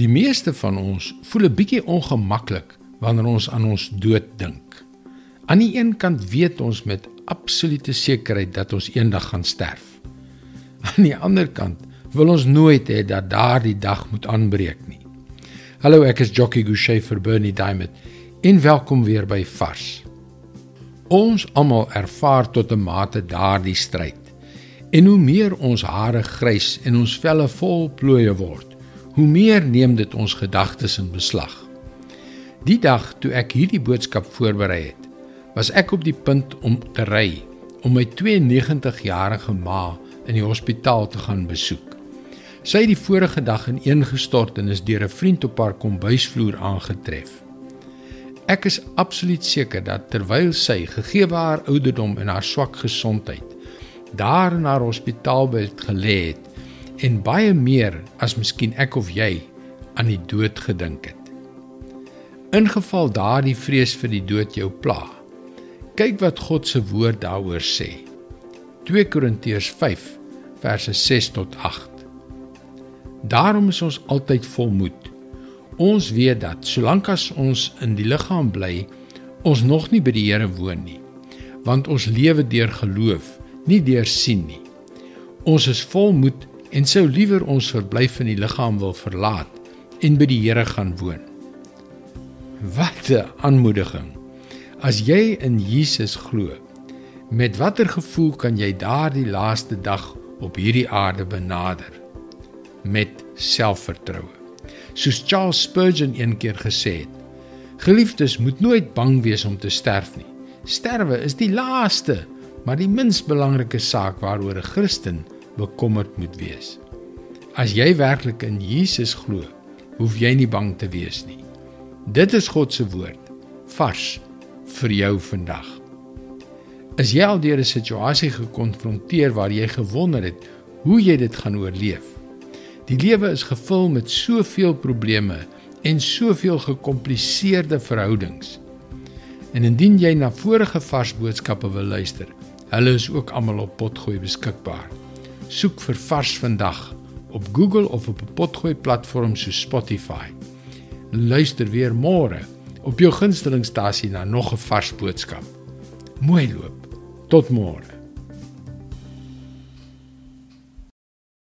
Die meeste van ons voel 'n bietjie ongemaklik wanneer ons aan ons dood dink. Aan die een kant weet ons met absolute sekerheid dat ons eendag gaan sterf. Aan die ander kant wil ons nooit hê dat daardie dag moet aanbreek nie. Hallo, ek is Jockey Gouchee vir Bernie Diamond. En welkom weer by Vars. Ons almal ervaar tot 'n mate daardie stryd. En hoe meer ons hare grys en ons velle vol plooie word, hoe meer neem dit ons gedagtes in beslag. Die dag toe ek hierdie boodskap voorberei het, was ek op die punt om te ry om my 92-jarige ma in die hospitaal te gaan besoek. Sy het die vorige dag ineengestort en is deur 'n vriend op haar kombuisvloer aangetref. Ek is absoluut seker dat terwyl sy gegee haar ouderdom en haar swak gesondheid daar in haar hospitaalbed gelê het en baie meer as miskien ek of jy aan die dood gedink het. Ingeval daardie vrees vir die dood jou pla. Kyk wat God se woord daaroor sê. 2 Korintiërs 5 verse 6 tot 8. Daarom is ons altyd vol moed. Ons weet dat solank as ons in die liggaam bly, ons nog nie by die Here woon nie, want ons lewe deur geloof, nie deur sien nie. Ons is vol moed en sou liewer ons verblyf in die liggaam wil verlaat en by die Here gaan woon. Wat 'n aanmoediging. As jy in Jesus glo, met watter gevoel kan jy daardie laaste dag op hierdie aarde benader met selfvertroue. Soos Charles Spurgeon eendag gesê het: Geliefdes moet nooit bang wees om te sterf nie. Sterwe is die laaste, maar die minst belangrike saak waaroor 'n Christen bekommerd moet wees. As jy werklik in Jesus glo, hoef jy nie bang te wees nie. Dit is God se woord vars vir jou vandag. Is jy al deur 'n situasie gekonfronteer waar jy gewonder het hoe jy dit gaan oorleef? Die lewe is gevul met soveel probleme en soveel gekompliseerde verhoudings. En indien jy na vorige vars boodskappe wil luister, hulle is ook almal op Potgooi beskikbaar. Soek vir Vars vandag op Google of op 'n Potgooi platform so Spotify. Luister weer môre op jou gunstelingstasie na nog 'n vars boodskap. Mooi loop. Tot môre.